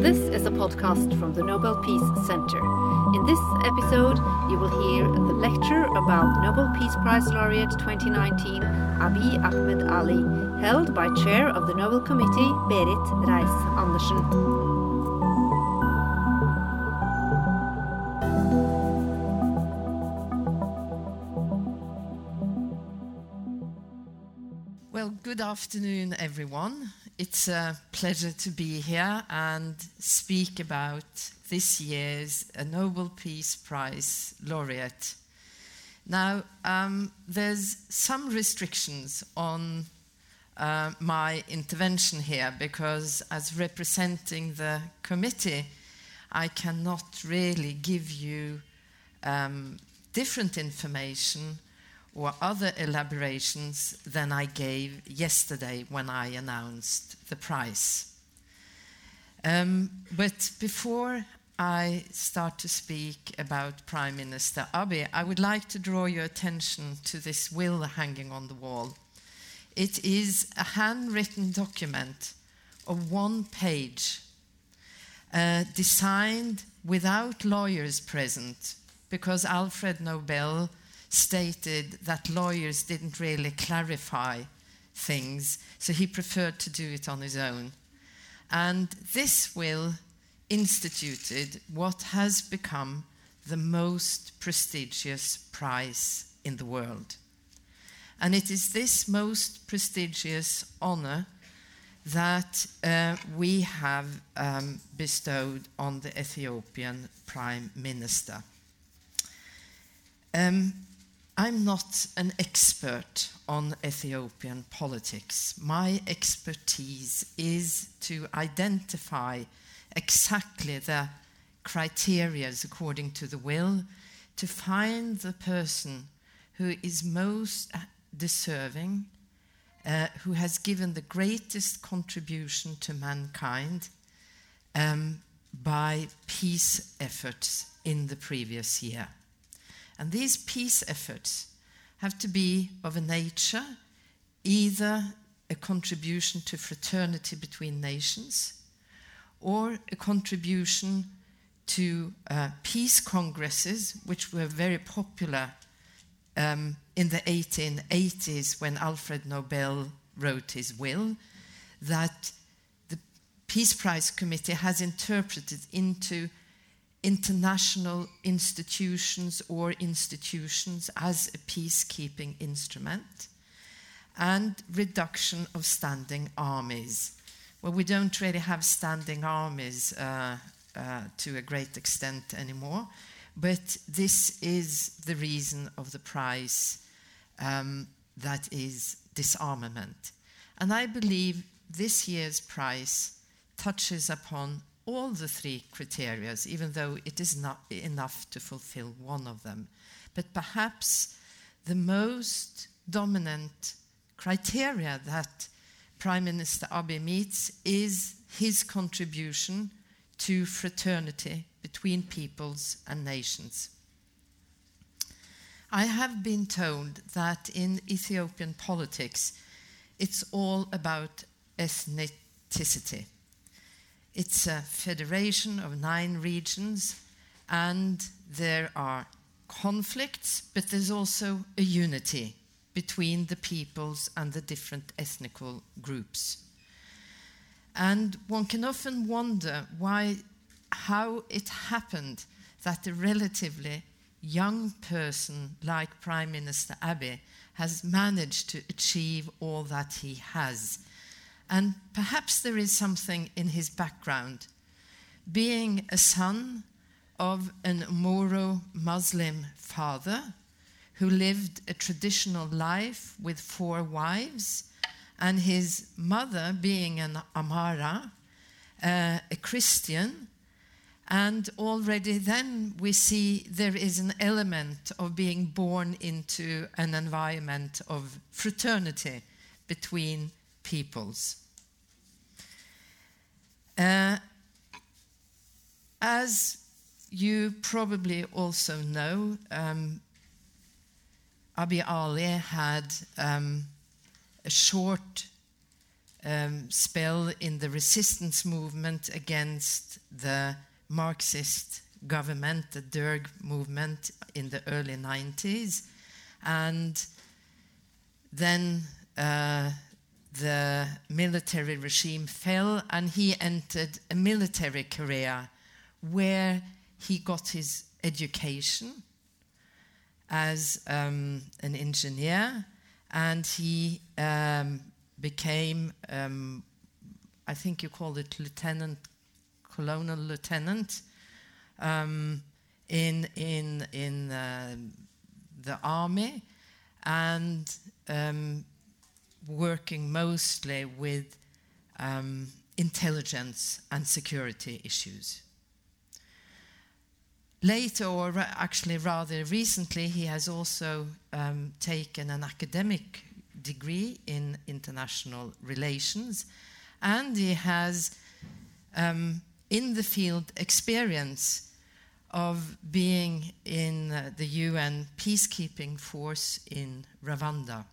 This is a podcast from the Nobel Peace Center. In this episode, you will hear the lecture about Nobel Peace Prize laureate 2019 Abiy Ahmed Ali, held by Chair of the Nobel Committee Berit Reiss-Andersen. Well, good afternoon, everyone. It's a pleasure to be here and speak about this year's Nobel Peace Prize laureate. Now, um, there's some restrictions on uh, my intervention here because, as representing the committee, I cannot really give you um, different information or other elaborations than I gave yesterday when I announced the prize. Um, but before I start to speak about Prime Minister Abiy, I would like to draw your attention to this will hanging on the wall. It is a handwritten document of one page, uh, designed without lawyers present, because Alfred Nobel stated that lawyers didn't really clarify things, so he preferred to do it on his own. And this will instituted what has become the most prestigious prize in the world. And it is this most prestigious honor that uh, we have um, bestowed on the Ethiopian Prime Minister. Um, I'm not an expert on Ethiopian politics. My expertise is to identify exactly the criteria according to the will to find the person who is most deserving, uh, who has given the greatest contribution to mankind um, by peace efforts in the previous year. And these peace efforts have to be of a nature either a contribution to fraternity between nations or a contribution to uh, peace congresses, which were very popular um, in the 1880s when Alfred Nobel wrote his will, that the Peace Prize Committee has interpreted into international institutions or institutions as a peacekeeping instrument, and reduction of standing armies. Well, we don't really have standing armies uh, uh, to a great extent anymore, but this is the reason of the prize um, that is disarmament. And I believe this year's prize touches upon all the three criteria, even though it is not enough to fulfill one of them. But perhaps the most dominant criteria that Prime Minister Abiy meets is his contribution to fraternity between peoples and nations. I have been told that in Ethiopian politics, it's all about ethnicity. It's a federation of nine regions, and there are conflicts, but there's also a unity between the peoples and the different ethnical groups. And one can often wonder why, how it happened that a relatively young person like Prime Minister Abiy has managed to achieve all that he has and perhaps there is something in his background. Being a son of an Oromo Muslim father who lived a traditional life with four wives, and his mother being an Amhara, uh, a Christian. And already then we see there is an element of being born into an environment of fraternity between peoples. Uh, as you probably also know, um, Abiy Ali had um, a short um, spell in the resistance movement against the Marxist government, the Derg movement in the early 90s. And then uh, the military regime fell, and he entered a military career where he got his education as um, an engineer, and he um, became, um, I think you call it lieutenant, colonel lieutenant, um, in in in uh, the army, and um, working mostly with um, intelligence and security issues. Later, or ra actually rather recently, he has also um, taken an academic degree in international relations, and he has, um, in the field, experience of being in uh, the UN peacekeeping force in Rwanda.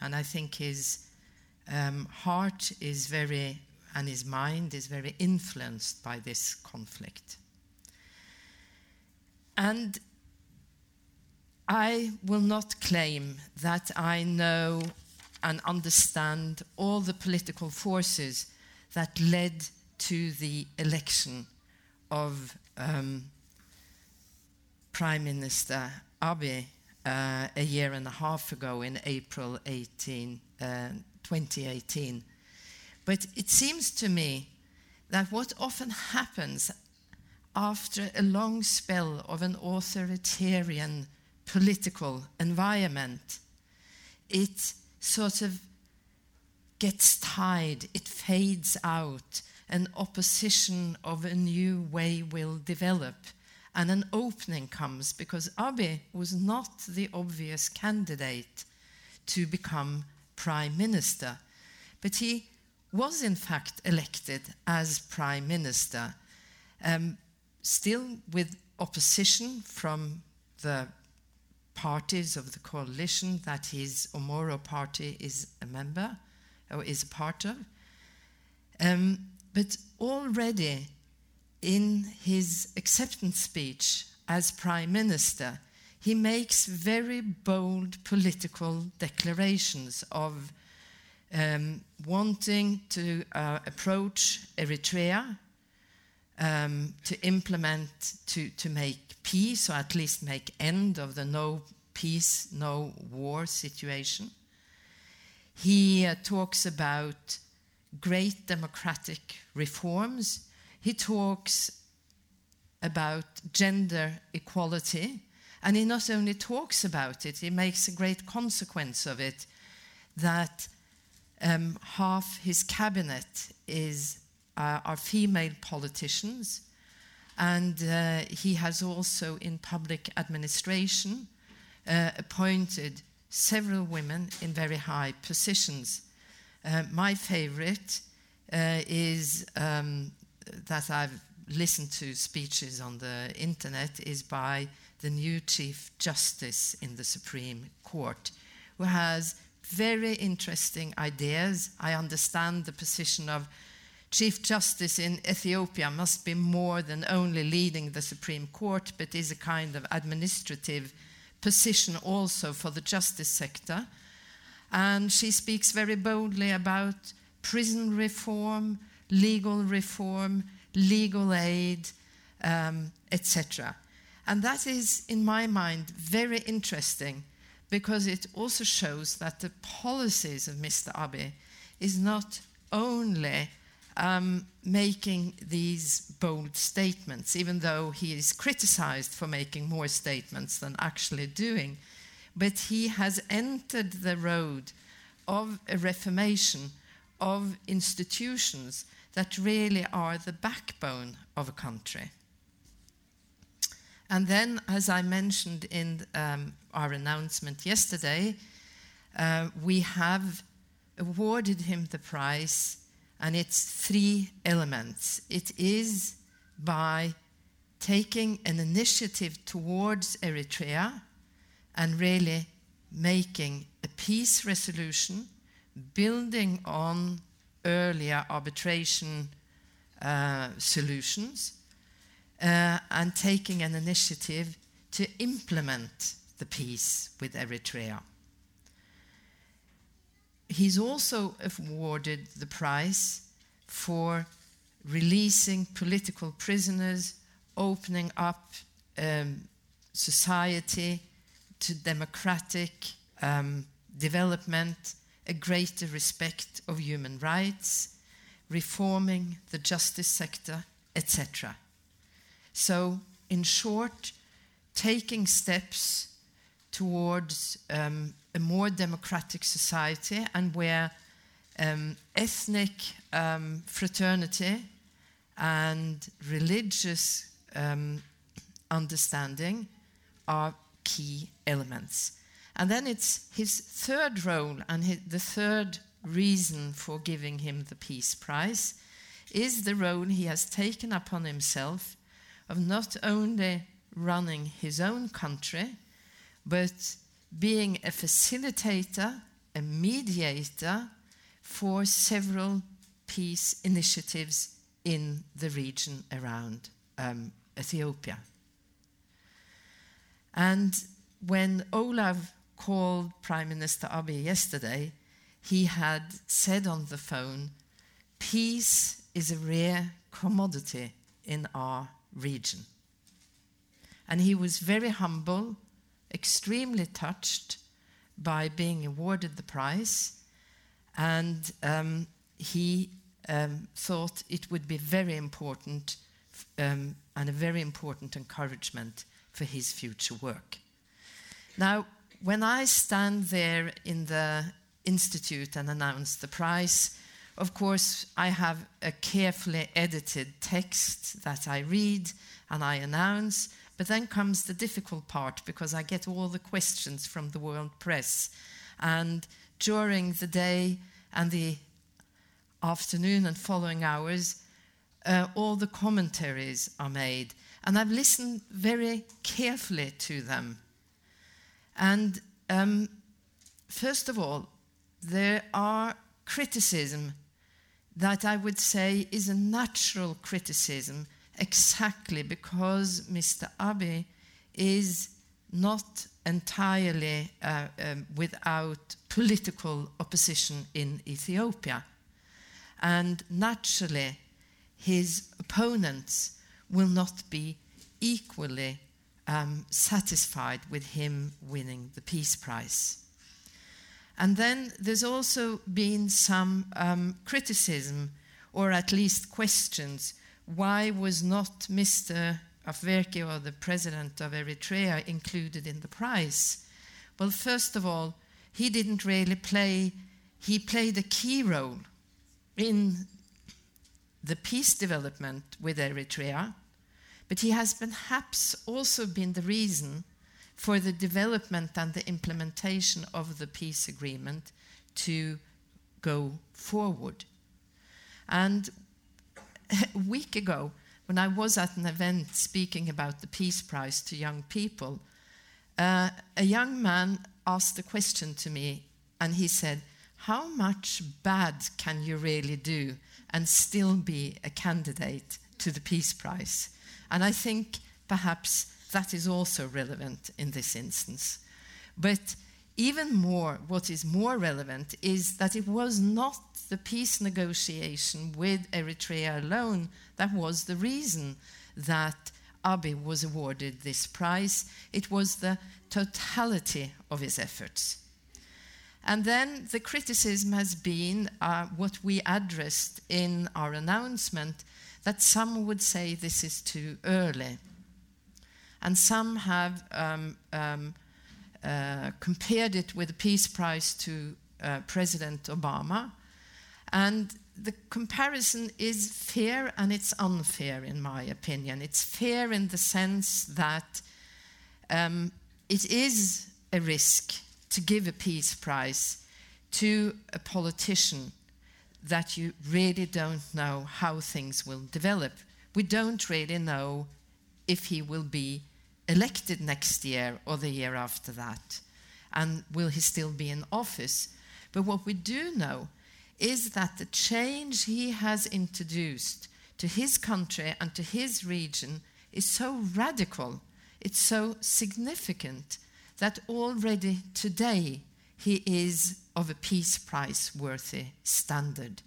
And I think his um, heart is very, and his mind is very influenced by this conflict. And I will not claim that I know and understand all the political forces that led to the election of um, Prime Minister Abiy uh, a year and a half ago in April 18, uh, 2018. But it seems to me that what often happens after a long spell of an authoritarian political environment, it sort of gets tied, it fades out, an opposition of a new way will develop, and an opening comes because Abiy was not the obvious candidate to become prime minister, but he was in fact elected as prime minister. Um, still with opposition from the parties of the coalition that his Oromo party is a member or is a part of. Um, but already in his acceptance speech as prime minister, he makes very bold political declarations of um, wanting to uh, approach Eritrea um, to implement, to, to make peace, or at least make end of the no peace, no war situation. He uh, talks about great democratic reforms. He talks about gender equality. And he not only talks about it, he makes a great consequence of it that um, half his cabinet is uh, are female politicians. And uh, he has also, in public administration, uh, appointed several women in very high positions. Uh, my favorite uh, is um, that I've listened to speeches on the internet is by the new Chief Justice in the Supreme Court, who has very interesting ideas. I understand the position of Chief Justice in Ethiopia must be more than only leading the Supreme Court, but is a kind of administrative position also for the justice sector. And she speaks very boldly about prison reform, legal reform, legal aid, um, etc. And that is, in my mind, very interesting because it also shows that the policies of Mr. Abiy is not only um, making these bold statements, even though he is criticized for making more statements than actually doing. But he has entered the road of a reformation of institutions that really are the backbone of a country. And then, as I mentioned in um, our announcement yesterday, uh, we have awarded him the prize and it's three elements. It is by taking an initiative towards Eritrea and really making a peace resolution, building on earlier arbitration uh, solutions uh, and taking an initiative to implement the peace with Eritrea. He's also awarded the prize for releasing political prisoners, opening up um, society to democratic um, development, a greater respect of human rights, reforming the justice sector, etc. So, in short, taking steps towards um, a more democratic society and where um, ethnic um, fraternity and religious um, understanding are key elements. And then it's his third role and his, the third reason for giving him the Peace Prize is the role he has taken upon himself of not only running his own country, but being a facilitator, a mediator for several peace initiatives in the region around um, Ethiopia. And when Olav called Prime Minister Abiy yesterday, he had said on the phone, Peace is a rare commodity in our region. And he was very humble, extremely touched by being awarded the prize, and um, he um, thought it would be very important um, and a very important encouragement for his future work. Now, when I stand there in the institute and announce the prize, of course, I have a carefully edited text that I read and I announce, but then comes the difficult part because I get all the questions from the world press. And during the day and the afternoon and following hours, uh, all the commentaries are made. And I've listened very carefully to them. And um, first of all, there are criticism that I would say is a natural criticism exactly because Mr. Abiy is not entirely uh, um, without political opposition in Ethiopia. And naturally, his opponents will not be equally um, satisfied with him winning the Peace Prize. And then there's also been some um, criticism, or at least questions. Why was not Mr. Afwerki, or the president of Eritrea, included in the prize? Well, first of all, he didn't really play, he played a key role in the peace development with Eritrea, but he has perhaps also been the reason for the development and the implementation of the peace agreement to go forward. And a week ago, when I was at an event speaking about the Peace Prize to young people, uh, a young man asked a question to me, and he said, How much bad can you really do and still be a candidate to the Peace Prize? And I think perhaps that is also relevant in this instance. But even more, what is more relevant is that it was not the peace negotiation with Eritrea alone that was the reason that Abiy was awarded this prize. It was the totality of his efforts. And then the criticism has been uh, what we addressed in our announcement that some would say this is too early. And some have um, um, uh, compared it with the Peace Prize to uh, President Obama. And the comparison is fair and it's unfair, in my opinion. It's fair in the sense that um, it is a risk to give a peace prize to a politician that you really don't know how things will develop. We don't really know if he will be elected next year or the year after that. And will he still be in office? But what we do know is that the change he has introduced to his country and to his region is so radical, it's so significant that already today he is of a peace prize worthy standard.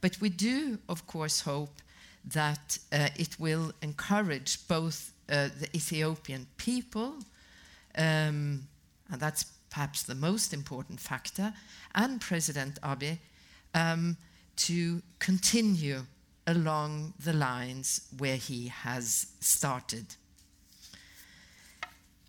But we do, of course, hope that uh, it will encourage both uh, the Ethiopian people, um, and that's perhaps the most important factor, and President Abiy um, to continue along the lines where he has started.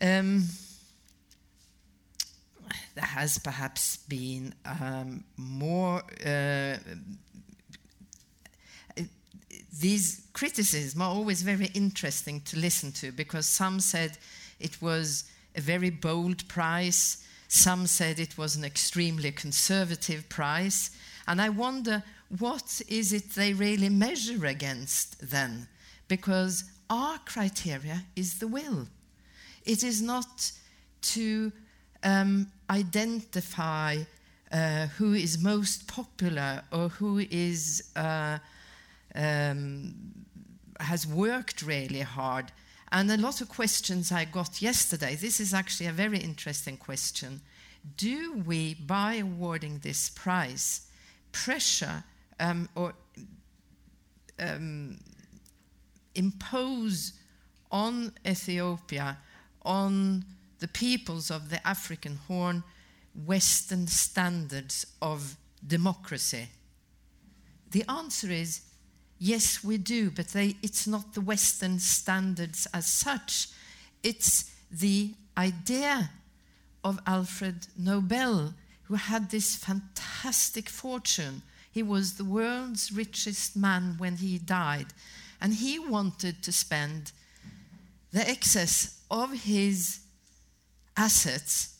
Um, there has perhaps been um, more. Uh, these criticisms are always very interesting to listen to because some said it was a very bold price, some said it was an extremely conservative price, and I wonder what is it they really measure against then? Because our criteria is the will. It is not to um, identify uh, who is most popular or who is uh, um, has worked really hard. And a lot of questions I got yesterday. This is actually a very interesting question. Do we, by awarding this prize, pressure um, or um, impose on Ethiopia, on the peoples of the African Horn, Western standards of democracy? The answer is yes, we do, but they, it's not the Western standards as such. It's the idea of Alfred Nobel, who had this fantastic fortune. He was the world's richest man when he died, and he wanted to spend the excess of his assets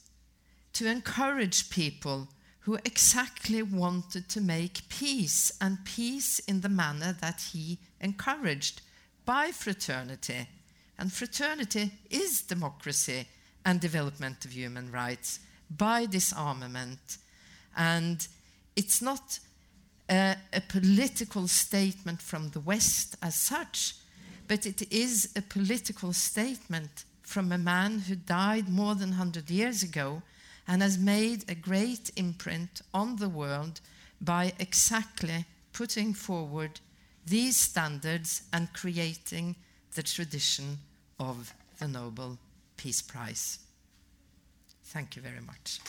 to encourage people who exactly wanted to make peace, and peace in the manner that he encouraged by fraternity. And fraternity is democracy and development of human rights by disarmament. And it's not a, a political statement from the West as such, but it is a political statement from a man who died more than 100 years ago and has made a great imprint on the world by exactly putting forward these standards and creating the tradition of the Nobel Peace Prize. Thank you very much.